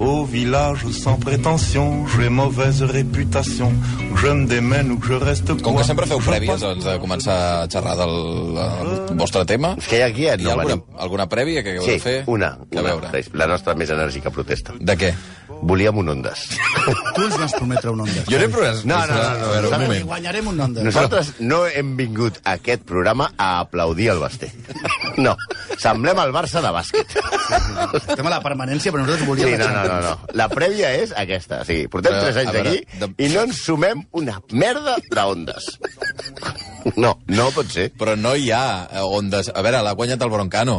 Au village sans prétention, j'ai mauvaise réputation. Je me démène ou je reste Com quoi. que sempre feu prèvies abans de començar a xerrar del, del vostre tema, És que hi ha aquí, hi ha no alguna, alguna prèvia que hagueu Sí, de fer? una. A una veure, La nostra més enèrgica protesta. de què? Volíem un Ondes. Tu ens vas prometre un Ondas. Jo no he promès... No, no, no, no, un no, moment. Guanyarem un Ondas. Nosaltres no hem vingut a aquest programa a aplaudir el Basté. No, semblem el Barça de bàsquet. Estem a la permanència, però nosaltres Sí, volíem... no, la no, no, Champions. no. La prèvia és aquesta. Sí, portem Però, tres a anys veure, aquí de- i no ens sumem una merda d'ondes. No, no pot ser. Però no hi ha ondes... A veure, l'ha guanyat el Broncano,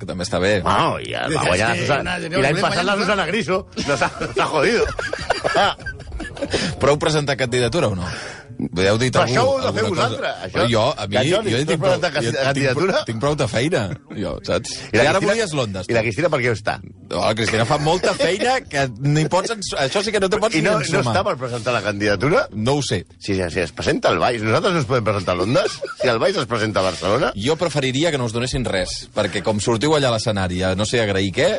que també està bé. No, ja va guanyar la Susana. I l'any passat la. Susana Griso. No s'ha s'ha jodido. Però heu presentat candidatura o no? Heu dit Però això ho heu de fer vosaltres, Cosa? això. Però jo, a mi, Jordi, jo tinc prou, presentat jo tinc, candidatura? tinc, tinc prou de feina, jo, saps? I, la ara Cristina- volies l'Ondes. I la Cristina per què està? No, la Cristina fa molta feina que ni pots... Això sí que no te pots I no, ni no està per presentar la candidatura? No ho sé. Si, si es presenta al Baix, nosaltres no ens podem presentar a l'Ondes? Si el Baix es presenta a Barcelona? Jo preferiria que no us donessin res, perquè com sortiu allà a l'escenari no sé agrair què,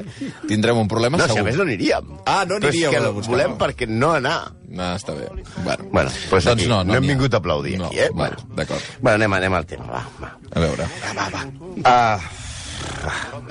tindrem un problema No, si segur. a més no aniríem. Ah, no Però aniríeu és que volem no. perquè no anar. No, està bé. Bueno, Bueno, pues doncs aquí, no, no, no hem vingut a aplaudir no, aquí, eh? Bueno, d'acord. Bueno, anem, anem al tema, va, va. A veure. Ah,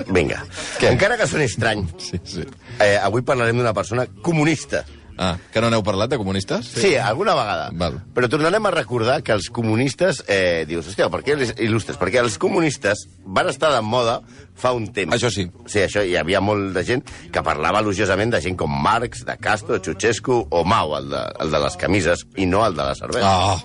vinga. Què? Encara que soni estrany, Sí, sí. eh, avui parlarem d'una persona comunista. Ah, que no n'heu parlat, de comunistes? Sí, alguna vegada. Val. Però tornarem a recordar que els comunistes... Eh, dius, hòstia, per què els il·lustres? Perquè els comunistes van estar de moda fa un temps. Això sí. Sí, això, hi havia molt de gent que parlava elogiosament de gent com Marx, de Castro, Ceausescu o Mao, el de, el de les camises, i no el de la cervesa. Ah,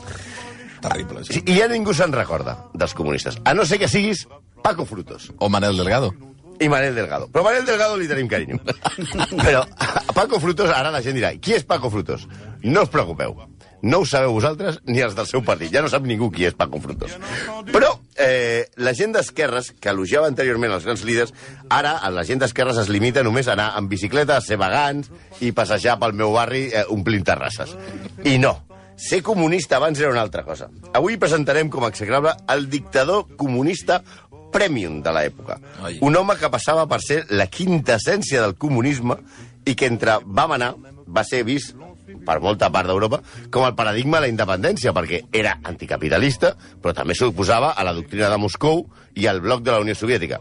terrible, Sí, això. I ja ningú se'n recorda dels comunistes. A no ser que siguis Paco Frutos O Manel Delgado. I Manel Delgado. Però Manel Delgado li tenim carinyo. Però a Paco Frutos, ara la gent dirà, qui és Paco Frutos? No us preocupeu. No ho sabeu vosaltres ni els del seu partit. Ja no sap ningú qui és Paco Frutos. Però eh, la gent d'esquerres, que elogiava anteriorment els grans líders, ara a la gent d'esquerres es limita només a anar amb bicicleta, a ser vegans i passejar pel meu barri eh, omplint terrasses. I no. Ser comunista abans era una altra cosa. Avui presentarem com a execrable el dictador comunista premium de l'època. Un home que passava per ser la quinta essència del comunisme i que entre va manar va ser vist per molta part d'Europa com el paradigma de la independència, perquè era anticapitalista, però també s'oposava a la doctrina de Moscou i al bloc de la Unió Soviètica.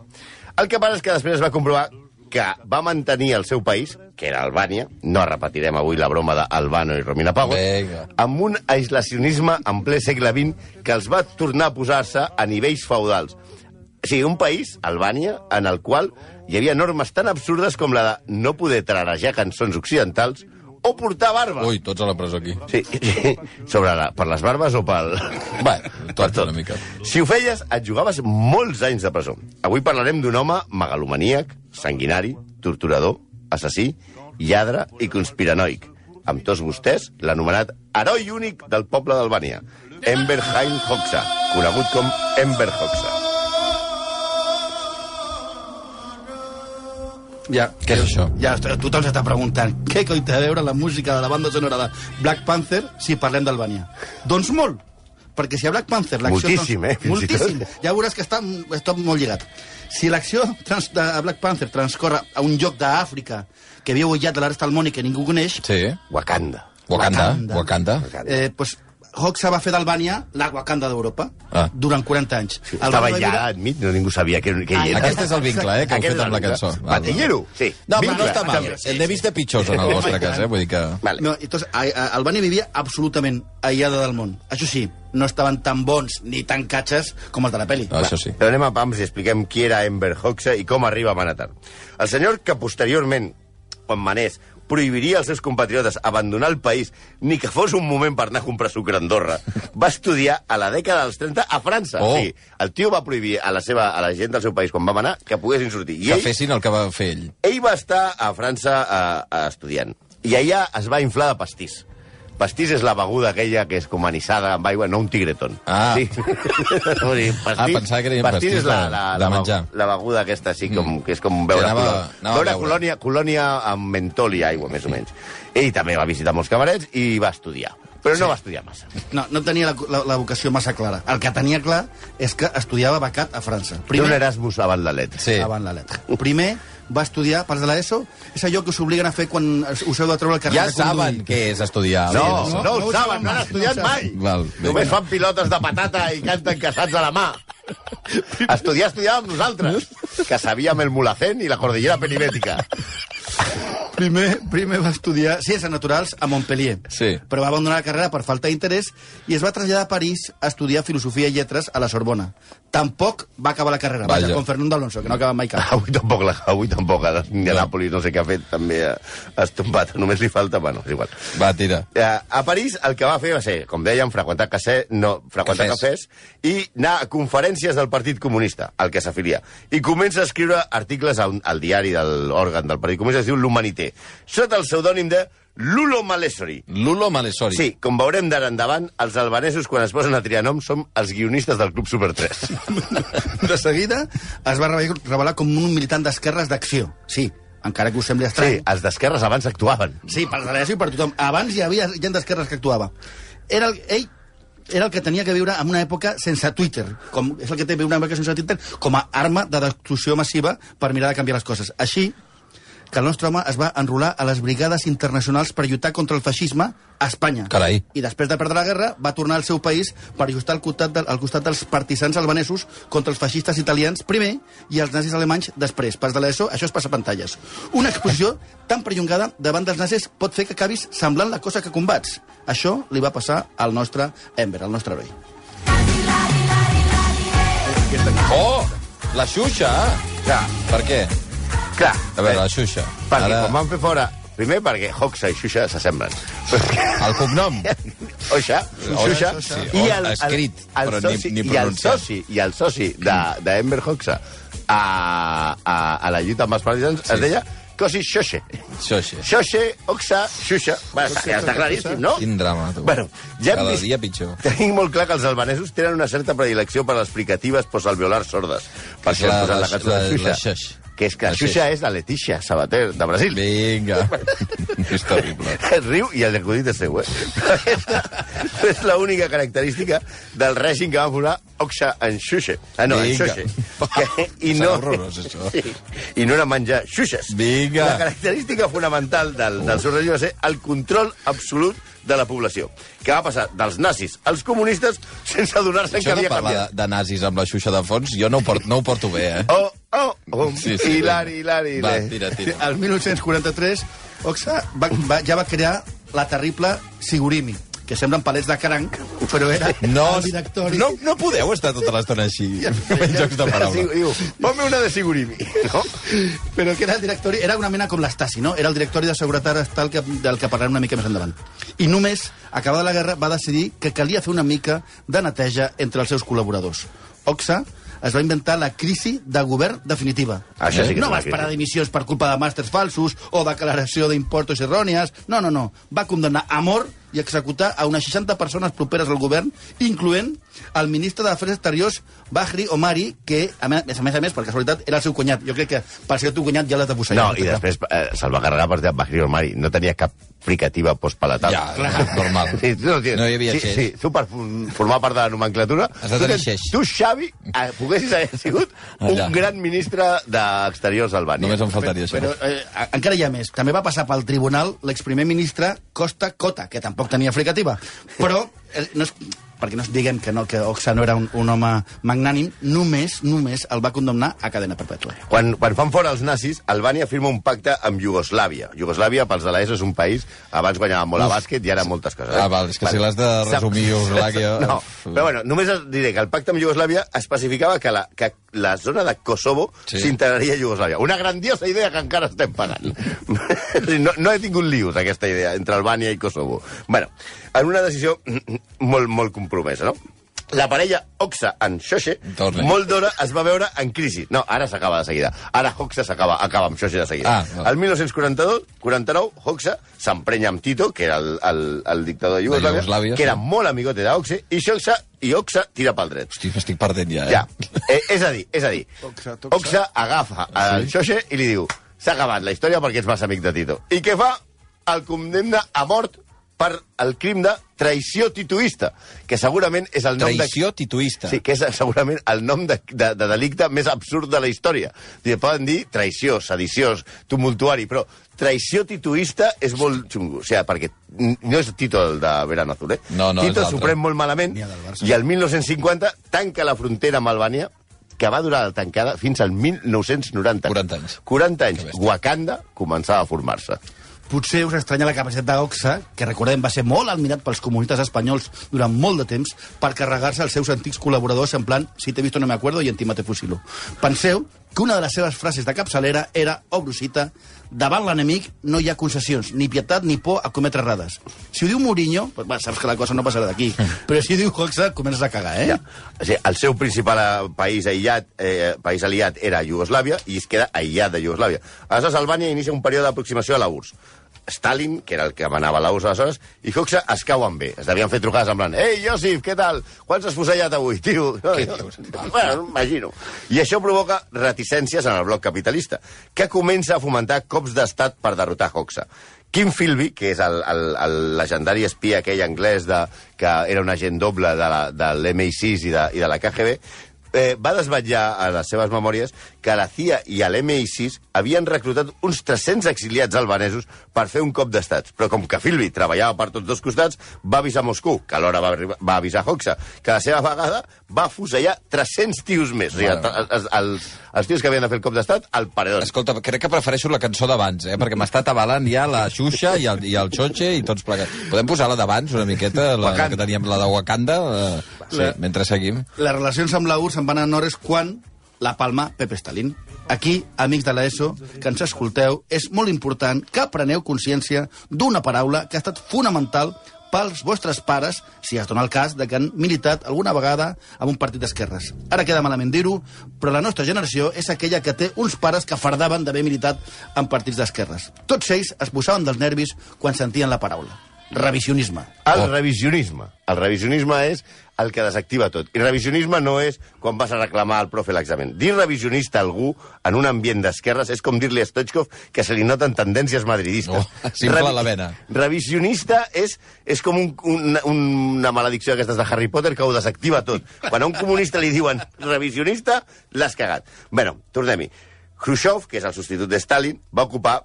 El que passa és que després es va comprovar que va mantenir el seu país, que era Albània, no repetirem avui la broma d'Albano i Romina Vinga. amb un aislacionisme en ple segle XX que els va tornar a posar-se a nivells feudals. O sigui, un país, Albània, en el qual hi havia normes tan absurdes com la de no poder tararejar cançons occidentals o portar barba. Ui, tots a la presó aquí. Sí, sobre la, per les barbes o pel... Va, per tot una mica. Si ho feies, et jugaves molts anys de presó. Avui parlarem d'un home megalomaníac, sanguinari, torturador, assassí, lladre i conspiranoic. Amb tots vostès, l'anomenat heroi únic del poble d'Albània, Enver Haim Hoxha, conegut com Enver Hoxha. Ja. Què és això? Ja, tothom s'està preguntant què coi té a veure la música de la banda sonora de Black Panther si parlem d'Albània? Doncs molt, perquè si a Black Panther... l'acció Moltíssim, eh, fins i Moltíssim. Ja veuràs que està, està molt lligat. Si l'acció trans, de Black Panther transcorre a un lloc d'Àfrica que viu aïllat de la resta del món i que ningú coneix, Sí. Wakanda. Wakanda. Wakanda. Wakanda. eh, pues, Hoxha va fer d'Albània la Wakanda d'Europa Ah. durant 40 anys. El Estava allà viure- enmig, no ningú sabia què hi era. Aquest és el vincle, eh, que heu fet amb la cançó. vincle. Batillero, sí. No, però no Vincle. està mal. El n'he vist de pitjors en el vostre cas, eh? Vull dir que... Vale. No, entonces, a, a, Albània vivia absolutament aïllada del món. Això sí, no estaven tan bons ni tan catxes com els de la pel·li. No, això sí. Però anem a pams i expliquem qui era Enver Hoxha i com arriba a Manatar. El senyor que posteriorment, quan manés, prohibiria als seus compatriotes abandonar el país ni que fos un moment per anar a comprar sucre a Andorra, va estudiar a la dècada dels 30 a França. Oh. Sigui, el tio va prohibir a la, seva, a la gent del seu país, quan va manar, que poguessin sortir. I Que ell, fessin el que va fer ell. ell va estar a França a, a estudiant. I allà es va inflar de pastís. Pastís és la beguda aquella que és com anissada amb aigua, no un tigretón. Ah. Sí. Vull dir, Ah, pensava que deien pastís pastís és la, la, de la, menjar. la beguda aquesta, sí, com, que és com veure, anava- colò- anava a veure veure. colònia, colònia amb mentol i aigua, més o menys. Ell també va visitar molts cabarets i va estudiar. Però no va estudiar massa. No, no tenia la, la, la vocació massa clara. El que tenia clar és que estudiava becat a França. Té un Erasmus abans la let. Sí. Avant la letra. Primer va estudiar parts de l'ESO, és allò que us obliguen a fer quan us heu de treure el carnet Ja de conduir. saben què és estudiar. No, no, no ho ho saben, no han mai, estudiat no mai. Val, bé. Només fan pilotes de patata i canten casats a la mà. Estudiar, estudiar amb nosaltres, que sabíem el mulacén i la cordillera penibètica. Primer, primer va estudiar Ciències Naturals a Montpellier, Sí. però va abandonar la carrera per falta d'interès i es va traslladar a París a estudiar Filosofia i Lletres a la Sorbona. Tampoc va acabar la carrera, vaja, Vaja. com Fernando Alonso, que no acaba mai cap. Avui tampoc, la, avui tampoc, a Nàpolis no sé què ha fet, també ha, ha estompat. Només li falta, bueno, és igual. Va, tira. Eh, a París el que va fer va ser, com dèiem, freqüentar, cafè, no, freqüentar Cafès. cafès. i anar a conferències del Partit Comunista, al que s'afilia. I comença a escriure articles al, al diari de l'òrgan del Partit Comunista, es diu L'Humanité, sota el pseudònim de Lulo Malessori. Lulo Malessori. Sí, com veurem d'ara endavant, els albanesos, quan es posen a triar noms, som els guionistes del Club Super 3. De seguida es va revelar, com un militant d'esquerres d'acció. Sí, encara que us sembli estrany. Sí, els d'esquerres abans actuaven. Sí, per l'ESO i per tothom. Abans hi havia gent d'esquerres que actuava. Era el, ell era el que tenia que viure en una època sense Twitter, com, és el que té una època sense Twitter, com a arma de destrucció massiva per mirar de canviar les coses. Així que el nostre home es va enrolar a les brigades internacionals per lluitar contra el feixisme a Espanya. Carai. I després de perdre la guerra va tornar al seu país per ajustar al costat, de, al costat dels partisans albanesos contra els feixistes italians primer i els nazis alemanys després. Pas de l'ESO, això es passa a pantalles. Una exposició tan perllongada davant dels nazis pot fer que acabis semblant la cosa que combats. Això li va passar al nostre Ember, al nostre heroi. Oh! La Xuxa! Clar, Per què? Clar. A veure, eh, la Xuxa. Perquè Ara- quan van fer fora... Primer perquè Hoxa i Xuxa s'assemblen. El cognom? Oixa, Xuxa, sí, i el, el, escrit, el, ni- soci, ni i el soci, i el soci de, de Ember Hoxa a, a, a la lluita amb els partisans Sí. es deia Cosi Xoxe. Xoxe. Xoxe, Oxa, Xuxa. Bueno, està, ja està claríssim, no? Quin drama, tu. Bueno, ja Cada vist- dia pitjor. Tenim molt clar que els albanesos tenen una certa predilecció per explicatives posalveolars sordes. Per això la- han posat la- la cançó de la- Xuxa. la Xaix. Que és que La Xuxa és la Letícia Sabater, de Brasil. Vinga. és terrible. Riu i el acudit és seu, eh? És l'única característica del règim que va posar Oxa en Xuxa. Ah, no, en Vinga. Xuxa. Que, i, no, horrorós, això. Sí, I no era menjar xuxes. Vinga. La característica fonamental del, del seu règim va ser el control absolut de la població, que va passar dels nazis als comunistes sense adonar-se que Això de havia parlar de, canviat. de nazis amb la Xuxa de fons, jo no ho, port, no ho porto bé, eh? Oh, oh, oh, Sí, sí, hilari, hilari. Va, le. tira, tira. El 1943, Oxa va, va, ja va crear la terrible Sigurimi, que semblen palets de cranc, però era No, el directori... no, no podeu estar tota l'estona així, fent jocs de paraula. diu, Ponme una de Sigurimi. No? Però que era el directori, era una mena com l'Estasi, no? Era el directori de seguretat estatal que, del que parlarem una mica més endavant. I només, acabada la guerra, va decidir que calia fer una mica de neteja entre els seus col·laboradors. Oxa es va inventar la crisi de govern definitiva. Això sí que no va esperar dimissions per culpa de màsters falsos o declaració d'importos errònies. No, no, no. Va condemnar a mort i executar a unes 60 persones properes al govern, incloent el ministre d'Afers Exteriors, Bahri Omari, que, a més a més, a més, per casualitat, era el seu cunyat. Jo crec que per ser el teu cunyat ja l'has de posar. No, i després eh, se'l va carregar per Bahri Omari. No tenia cap fricativa postpalatal. Ja, clar, normal. Sí, tu no, tens- No hi havia sí, xeix. sí, tu per formar part de la nomenclatura... Has de tu tenir tens- xeix. Tu, Xavi, eh, poguessis haver sigut un Allà. gran ministre d'Exteriors d'Albània. Només em faltaria això. Però eh, a- encara hi ha més. També va passar pel tribunal l'exprimer ministre Costa Cota, que tampoc tenia fricativa. Però, eh, no és, perquè no es diguem que, no, que Oxa no era un, un home magnànim, només, només el va condemnar a cadena perpètua. Quan, quan fan fora els nazis, Albània firma un pacte amb Iugoslàvia. Iugoslàvia, pels de l'ESO, és un país... Abans guanyava molt a bàsquet i ara moltes coses. eh? Ah, val, és que si l'has de resumir, Iugoslàvia- No, però bueno, només diré que el pacte amb Iugoslàvia especificava que la, que la zona de Kosovo Sí. s'integraria a Iugoslàvia. Una grandiosa idea que encara estem pagant. No, no he tingut lius, aquesta idea, entre Albània i Kosovo. bueno, en una decisió molt, molt compromesa, no? La parella Oxa en Xoxe, Torna. molt d'hora es va veure en crisi. No, ara s'acaba de seguida. Ara Oxa s'acaba acaba amb Xoxe de seguida. Ah, va. el 1942, 49, Oxa s'emprenya amb Tito, que era el, el, el dictador de Iugoslàvia, Iugoslàvia, que era sí. molt amigote d'Oxe, i Xoxa i Oxa tira pel dret. Hosti, m'estic perdent ja, eh? Ja. Eh, és a dir, és a dir, Oxa, toxa. Oxa agafa el Xoxe i li diu s'ha acabat la història perquè ets massa amic de Tito. I què fa? El condemna a mort per el crim de traïció titoista, que segurament és el nom Traïció de... tituista. Sí, que és segurament el nom de, de, de delicte més absurd de la història. Dir, poden dir traïció, sediciós, tumultuari, però traïció tituista és molt xungo. O sigui, perquè no és Tito el de Verano Azul, eh? No, no, Tito l'altre. s'ho pren molt malament i el 1950 tanca la frontera amb Albània que va durar la tancada fins al 1990. 40 anys. 40 anys. Wakanda començava a formar-se. Potser us estranya la capacitat d'Oxa, que recordem va ser molt admirat pels comunistes espanyols durant molt de temps, per carregar-se els seus antics col·laboradors en plan si t'he visto no me acuerdo i en ti te fusilo. Penseu que una de les seves frases de capçalera era, obro cita, davant l'enemic no hi ha concessions, ni pietat ni por a cometre errades. Si ho diu Mourinho, pues, va, saps que la cosa no passarà d'aquí, però si ho diu Oxa, comences a cagar, eh? Ja. O sigui, el seu principal eh, país aïllat, eh, país aliat era Iugoslàvia i es queda aïllat de Iugoslàvia. Aleshores, Albània inicia un període d'aproximació a la URSS. Stalin, que era el que manava la URSS aleshores, i Hoxha es cauen bé. Es devien fer trucades en plan Ei, Josip, què tal? Quants has fusellat avui, tio? Bueno, m'imagino. I això provoca reticències en el bloc capitalista, que comença a fomentar cops d'estat per derrotar Hoxha. Kim Philby, que és el, el, el legendari espia aquell anglès de, que era un agent doble de l'MI6 i de, i de la KGB, eh, va desvetllar a les seves memòries que la CIA i l'MI6 havien reclutat uns 300 exiliats albanesos per fer un cop d'estats. Però com que Philby treballava per tots dos costats, va avisar Moscou, que alhora va, va avisar Hoxha, que a la seva vegada va fusellar 300 tios més. O sigui, els, els, els tios que havien de fer el cop d'estat, al paredón. Escolta, crec que prefereixo la cançó d'abans, eh? perquè m'està atabalant ja la Xuxa i el, i el Xoche i tots plegats. Podem posar la d'abans una miqueta, la Wakanda. que teníem, la de Wakanda? Eh, sí, La- mentre seguim. Les relacions amb la URSS en van a Nores quan la palma Pepe Stalin. Aquí, amics de l'ESO, que ens escolteu, és molt important que preneu consciència d'una paraula que ha estat fonamental pels vostres pares, si es dona el cas, de que han militat alguna vegada en un partit d'esquerres. Ara queda malament dir-ho, però la nostra generació és aquella que té uns pares que fardaven d'haver militat en partits d'esquerres. Tots ells es posaven dels nervis quan sentien la paraula. Revisionisme. El Oh. revisionisme. El revisionisme és el que desactiva tot. I revisionisme no és quan vas a reclamar al profe l'examen. Dir revisionista a algú en un ambient d'esquerres és com dir-li a Stoichkov que se li noten tendències madridistes. No, simple a la vena. Revisionista és, és com un, una, una maledicció d'aquestes de Harry Potter que ho desactiva tot. Quan a un comunista li diuen revisionista, l'has cagat. bueno, tornem-hi. Khrushchev, que és el substitut de Stalin, va ocupar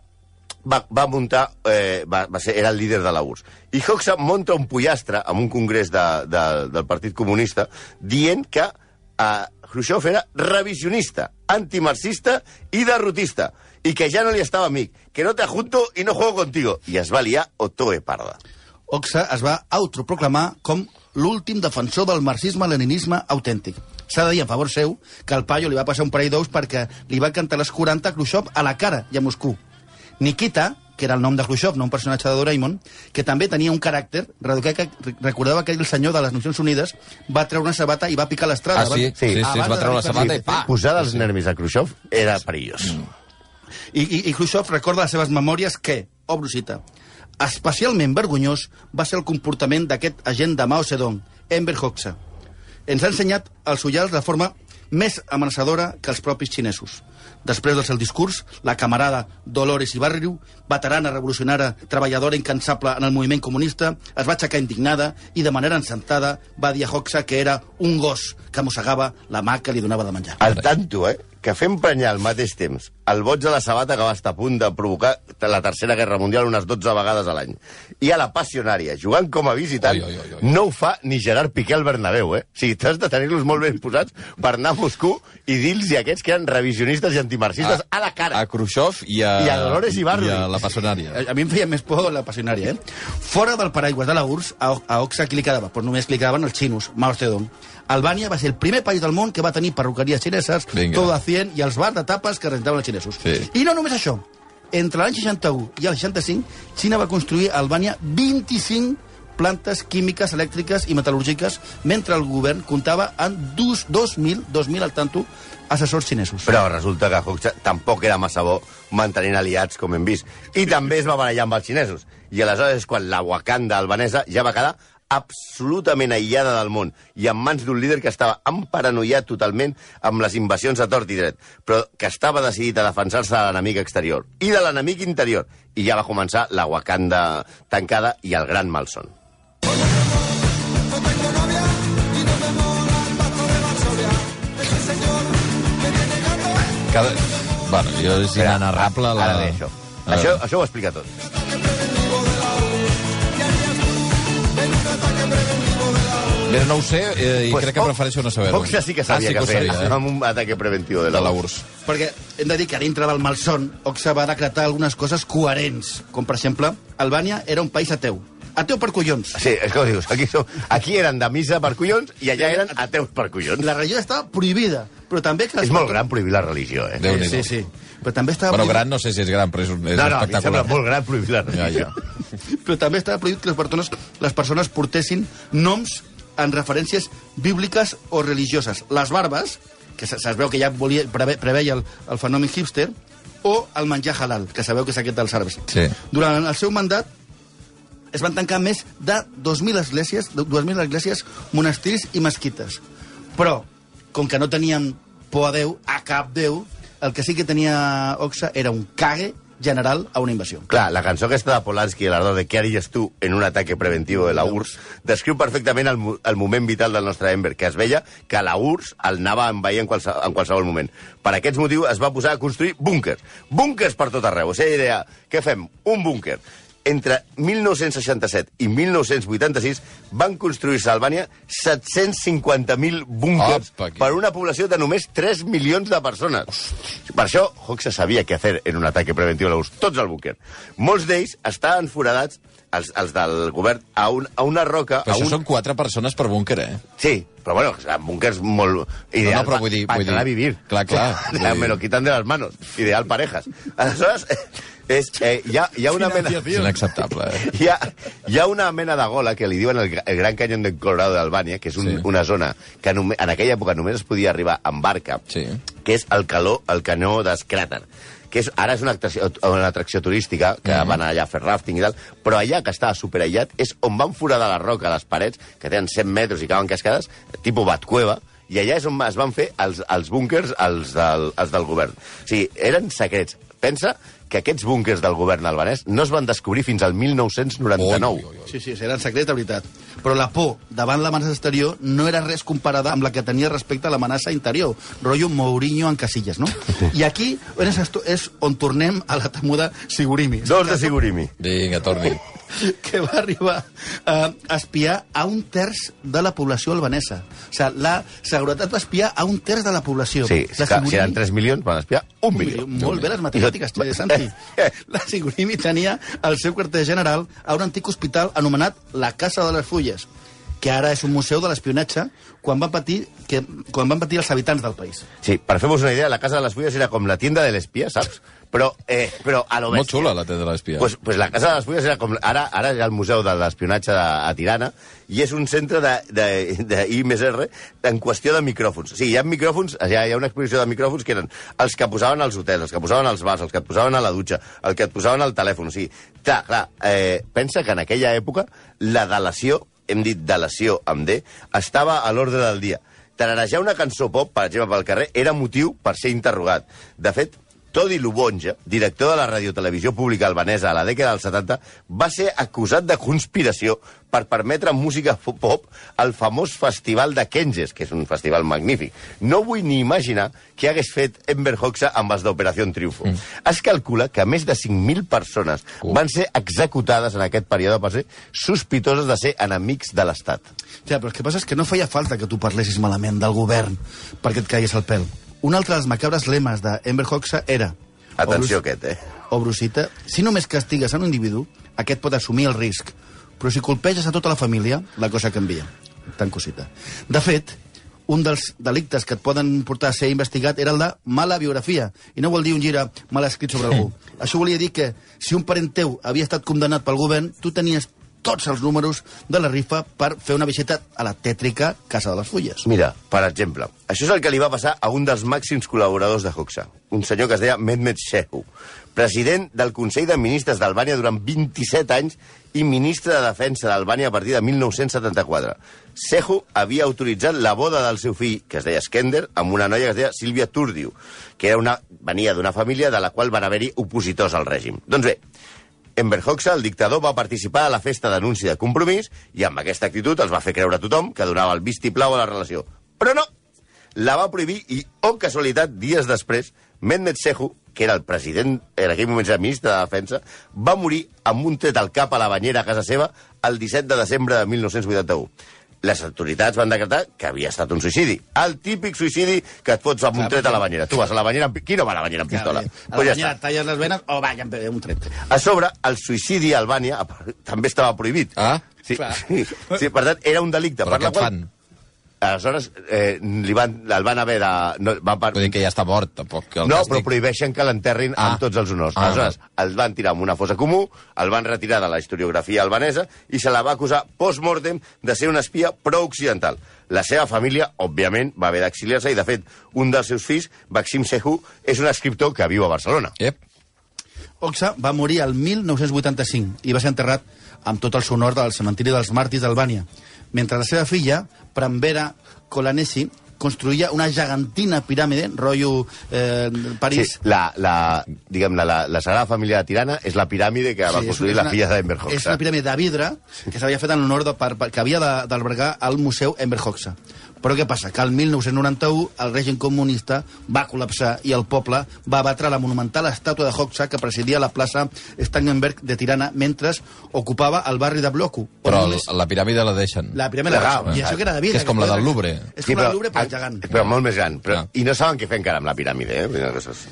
va, va muntar, eh, va, va ser, era el líder de la URSS. I Hoxha monta un pollastre en un congrés de, de, del Partit Comunista dient que eh, Khrushchev era revisionista, antimarxista i derrotista, i que ja no li estava amic, que no te junto i no juego contigo. I es va liar Otoe Parda. Oxa es va autoproclamar com l'últim defensor del marxisme-leninisme autèntic. S'ha de dir a favor seu que al paio li va passar un parell d'ous perquè li va cantar les 40 a Khrushchev a la cara i a Moscou. Nikita, que era el nom de Khrushchev, no un personatge de Doraemon, que també tenia un caràcter, recordava que, recordava que el senyor de les Nacions Unides va treure una sabata i va picar l'estrada. Ah, sí? abans- Sí, sí, es abans va treure la sabata sí, i pa! Posar dels nervis a Khrushchev era perillós. I, i, I Khrushchev recorda les seves memòries que, obro cita, especialment vergonyós va ser el comportament d'aquest agent de Mao Zedong, Enver Hoxha. Ens ha ensenyat els ullals de forma més amenaçadora que els propis xinesos. Després del seu discurs, la camarada Dolores Ibarriu, veterana revolucionària, treballadora incansable en el moviment comunista, es va aixecar indignada i de manera encentada va dir a Hoxha que era un gos que mossegava la mà que li donava de menjar. Al tanto, eh? Que fem prenyar al mateix temps el boig de la sabata que va estar a punt de provocar la Tercera Guerra Mundial unes 12 vegades a l'any. I a la passionària, jugant com a visitant, Oi, oi, oi, oi. no ho fa ni Gerard Piqué al Bernabéu, eh? O sigui, t'has de tenir-los molt ben posats per anar a Moscou i dir-los a aquests que eren revisionistes i antimarxistes a, la cara. A Khrushchev i a... I a Dolores Ibarri. I a la Passonària. A, a mi em feia més por la passionària, eh? Fora del paraigües de la URSS, a, a Oxa qui li quedava? Pues només li quedaven els xinos, Mao Zedong. Albània va ser el primer país del món que va tenir perruqueries xineses, Vinga. tot a 100 i els bars de tapes que rentaven els xinesos. Sí. I no només això. Entre l'any 61 i el 65, Xina va construir a Albània 25 plantes químiques, elèctriques i metal·lúrgiques, mentre el govern comptava amb dos- 2.000, 2.000 al tanto, assessors xinesos. Però resulta que Hoxha tampoc era massa bo mantenint aliats, com hem vist. I també es va barallar amb els xinesos. I aleshores és quan la Wakanda albanesa ja va quedar absolutament aïllada del món i en mans d'un líder que estava emparanoiat totalment amb les invasions a tort i dret, però que estava decidit a defensar-se de l'enemic exterior i de l'enemic interior. I ja va començar la Wakanda tancada i el gran malson. Cada... Bueno, jo és inenarrable la... Ara ve això. Ah. Això, això ho explica tot. Mira, no ho sé eh, i Pues crec que Fox- prefereixo no saber-ho. Fox ja sí que sabia ah, sí que, ho feia, sabia, eh? amb un ataque preventiu de la, de la URSS. Perquè hem de dir que dintre del malson, Oxa va decretar algunes coses coherents, com per exemple, Albània era un país ateu. Ateu per collons. Sí, és com dius, aquí, som, aquí eren de missa per collons i allà eren ateus per collons. La religió estava prohibida, però també... Que És molt gran prohibir la religió, eh? Déu-n'hi-do. Sí, sí. Però també estava Bueno, prohibit- gran no sé si és gran, però és, un- és No, no, espectacular. sembla molt gran prohibir la Ja, religió. ja. però també estava prohibit que les persones, les persones portessin noms en referències bíbliques o religioses. Les barbes, que se, es veu que ja volia, preve, preveia el, el fenomen hipster, o el menjar halal, que sabeu que és aquest dels àrabs. Sí. Durant el seu mandat es van tancar més de 2.000 esglésies, 2.000 esglésies, monestirs i mesquites. Però, com que no tenien por a Déu, a cap Déu, el que sí que tenia Oxa era un cague general a una invasió. Clar, la cançó aquesta de Polanski, l'ardor de què haries tu en un ataque preventivo de la URSS, descriu perfectament el, el moment vital del nostre Ember, que es veia que la URSS el anava a envair en, qualse, en qualsevol moment. Per aquests motius es va posar a construir búnkers. Búnkers per tot arreu. O sigui, deia, què fem? Un búnker. Entre 1967 i 1986 van construir-se a Albània 750.000 búnkers per una població de només 3 milions de persones. Per això, Hoxha sabia què fer en un ataque preventiu a l'URSS. Tots al búnquer. Molts d'ells estaven foradats, els, els del govern, a, un, a una roca... Però a això un... són quatre persones per búnquer, eh? Sí, però bueno, en búnkers molt... Ideal No, no, però vull dir- vull entrar a dir- vivir. clar, clar, O vull sea, dir- me lo quitan de las manos. Ideal parejas. Aleshores, és, eh, hi, ha, hi ha una mena... És inacceptable, eh? Hi ha, hi ha una mena de gola que li diuen el, el Gran Canyón del Colorado d'Albània, que és un, Sí. sí. una zona que en aquella època només es podia arribar amb barca, Sí. que és el calor, el canó d'Escràter que és, ara és una atracció, una atracció turística, que Mhm. van allà a fer rafting i tal, però allà, que estava superaïllat, és on van foradar la roca les parets, que tenen 100 metres i cauen cascades, tipus Batcueva, i allà és on es van fer els, els búnkers els del, els del govern. O sigui, eren secrets. Pensa que aquests búnkers del govern albanès no es van descobrir fins al 1999. Ui, ui, ui. Sí, sí, eren secrets de veritat. Però la por davant l'amenaça exterior no era res comparada amb la que tenia respecte a l'amenaça interior. Rotllo Mourinho en Casillas, no? I aquí és on tornem a la temuda Sigurimi. Dos de Sigurimi. Vinga, torni. que va arribar a espiar a un terç de la població albanesa. O sigui, la seguretat va espiar a un terç de la població. Sí, la que, si eren 3 milions, van espiar un milió. Molt bé les matemàtiques, I- Santi. La Sigurimi tenia el seu quarter general a un antic hospital anomenat la Casa de les Fulles, que ara és un museu de l'espionatge quan van patir que, quan van patir els habitants del país. Sí, per fer-vos una idea, la Casa de les Fulles era com la tienda de l'espia, saps? Però, eh, però a lo Molt bèstia. xula la tenda de l'espia. Pues, pues la Casa de les Fulles era com... Ara, ara hi ha el Museu de l'Espionatge de, a Tirana i és un centre de, de, de I més R en qüestió de micròfons. O sigui, hi ha micròfons, hi ha, hi ha una exposició de micròfons que eren els que posaven als hotels, els que posaven als bars, els que et posaven a la dutxa, el que et posaven al telèfon. O sigui, clar, clar eh, pensa que en aquella època la delació, hem dit delació amb D, estava a l'ordre del dia. Tararejar una cançó pop, per exemple, pel carrer, era motiu per ser interrogat. De fet, Todi Lubonja, director de la radiotelevisió pública albanesa a la dècada dels 70, va ser acusat de conspiració per permetre música pop al famós festival de Kenges, que és un festival magnífic. No vull ni imaginar què hagués fet Enver Hoxha amb els d'Operació Triunfo. Mm. Es calcula que més de 5.000 persones Uh. van ser executades en aquest període per ser sospitoses de ser enemics de l'Estat. Ja, però el que passa és que no feia falta que tu parlessis malament del govern perquè et caigués el pèl. Un altre dels macabres lemes d'Ember Hoxha era... Atenció o aquest, eh? O Brusita, si només castigues a un individu, aquest pot assumir el risc. Però si colpeges a tota la família, la cosa canvia. Tan cosita. De fet, un dels delictes que et poden portar a ser investigat era el de mala biografia. I no vol dir un gire mal escrit sobre algú. Això volia dir que si un parent teu havia estat condemnat pel govern, tu tenies tots els números de la rifa per fer una visita a la tètrica Casa de les Fulles. Mira, per exemple, això és el que li va passar a un dels màxims col·laboradors de Hoxha, un senyor que es deia Mehmet Shehu, president del Consell de Ministres d'Albània durant 27 anys i ministre de Defensa d'Albània a partir de 1974. Shehu havia autoritzat la boda del seu fill, que es deia Skender, amb una noia que es deia Sílvia Turdiu, que era una, venia d'una família de la qual van haver-hi opositors al règim. Doncs bé, Enver Hoxha, el dictador, va participar a la festa d'anunci de compromís i amb aquesta actitud els va fer creure a tothom que donava el vistiplau a la relació. Però no! La va prohibir i, oh casualitat, dies després, Mehmet Shehu, que era el president, en aquell moment era ministre de Defensa, va morir amb un tret al cap a la banyera a casa seva el 17 de desembre de 1981 les autoritats van decretar que havia estat un suïcidi. El típic suïcidi que et fots amb un tret a la banyera. Tu vas a la banyera amb... Qui no va a la banyera amb pistola? A la ja banyera et talles les venes o va, ja em un tret. A sobre, el suïcidi a Albània també estava prohibit. Ah, Sí, sí, sí, per tant, era un delicte. però per la qual, fan? Aleshores, eh, li van, el van haver de... No, van, per, Vull dir que ja està mort, tampoc. Que el no, però prohibeixen que l'enterrin Ah. amb tots els honors. Ah. Aleshores, el van tirar en una fossa comú, el van retirar de la historiografia albanesa i se la va acusar post-mortem de ser una espia pro-occidental. La seva família, òbviament, va haver d'exiliar-se i, de fet, un dels seus fills, Maxim Sehu, és un escriptor que viu a Barcelona. Ep. Oxa va morir el 1985 i va ser enterrat amb tot el sonor del cementiri dels màrtirs d'Albània, mentre la seva filla, Prambera Colanesi, construïa una gegantina piràmide, rotllo eh, París, Sí, la, la, diguem-ne, la, la Sagrada Família de Tirana és la piràmide que va Sí, és construir una- la filla d'Enver És una piràmide de vidre que s'havia fet en l'honor de, per, per, que havia d'albergar al Museu Enver Hoxha. Però què passa? Que el 1991 el règim comunista va col·lapsar i el poble va abatre la monumental estàtua de Hoxha que presidia la plaça Stangenberg de Tirana mentre ocupava el barri de Bloku. on Però només- la piràmide la deixen. la piràmide Ah, la I això que era de vidre. Que és com la del Louvre. És com la del Louvre, però gegant. Però molt més gran. Però, Ah. I no saben què fer encara amb la piràmide, eh?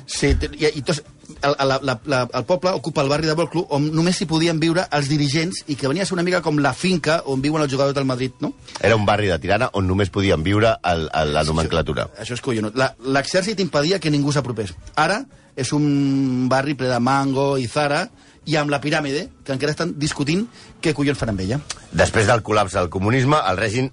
Sí, i, i tos, el, la, la, la, el poble ocupa el barri de Volclu on només hi podien viure els dirigents i que venia a ser una mica com la finca on viuen els jugadors del Madrid, no? Era un barri de Tirana on només podien viure el, el, la nomenclatura. Això és collonut. La- L'exèrcit impedia que ningú s'apropés. Ara és un barri ple de mango i zara i amb la piràmide, que encara estan discutint què collons fan amb ella. Després del col·lapse del comunisme, el règim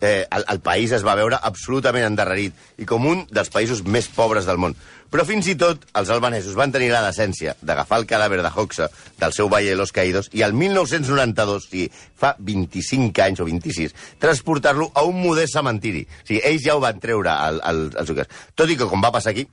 eh, el, el país es va veure absolutament endarrerit i com un dels països més pobres del món. Però fins i tot els albanesos van tenir la decència d'agafar el cadàver de Hoxha del seu Valle de los Caídos i el 1992, o sigui, fa 25 anys o 26, transportar-lo a un modest cementiri. O sigui, ells ja ho van treure al, al, als. Tot i que, com va passar aquí,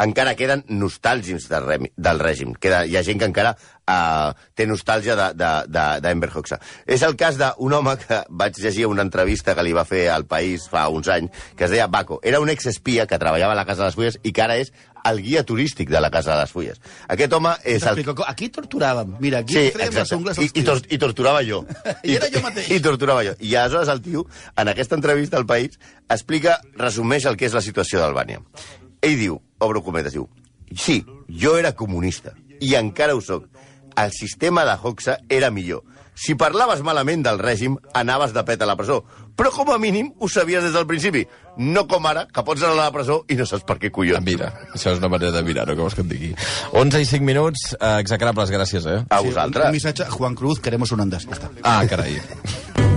encara queden nostàlgics del, remi, del règim. Queda, hi ha gent que encara uh, té nostàlgia d'Enver de, de, Hoxha. És el cas d'un home que vaig llegir una entrevista que li va fer al País fa uns anys, que es deia Baco. Era un exespia que treballava a la Casa de les Fulles i que ara és el guia turístic de la Casa de les Fulles. Aquest home és el... Aquí torturàvem. Mira, aquí Sí, fèiem les ungles I, als i, tor tios. I torturava jo. I era jo mateix. I torturava jo. I aleshores el tio, en aquesta entrevista al País, explica, resumeix el que és la situació d'Albània. Ell diu, obro cometes, diu, sí, jo era comunista, i encara ho sóc. El sistema de Hoxha era millor. Si parlaves malament del règim, anaves de pet a la presó. Però com a mínim ho sabies des del principi. No com ara, que pots anar a la presó i no saps per què Ah, collons. Mira, això és una manera de mirar-ho, que vols que et digui. 11 i 5 minuts, eh, execrables, gràcies, eh? A Sí, un, vosaltres. un missatge, Juan Cruz, queremos un està. Ah, carai.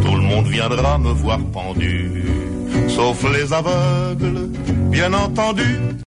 Tout le monde viendra me voir pendu, sauf les aveugles, bien entendu.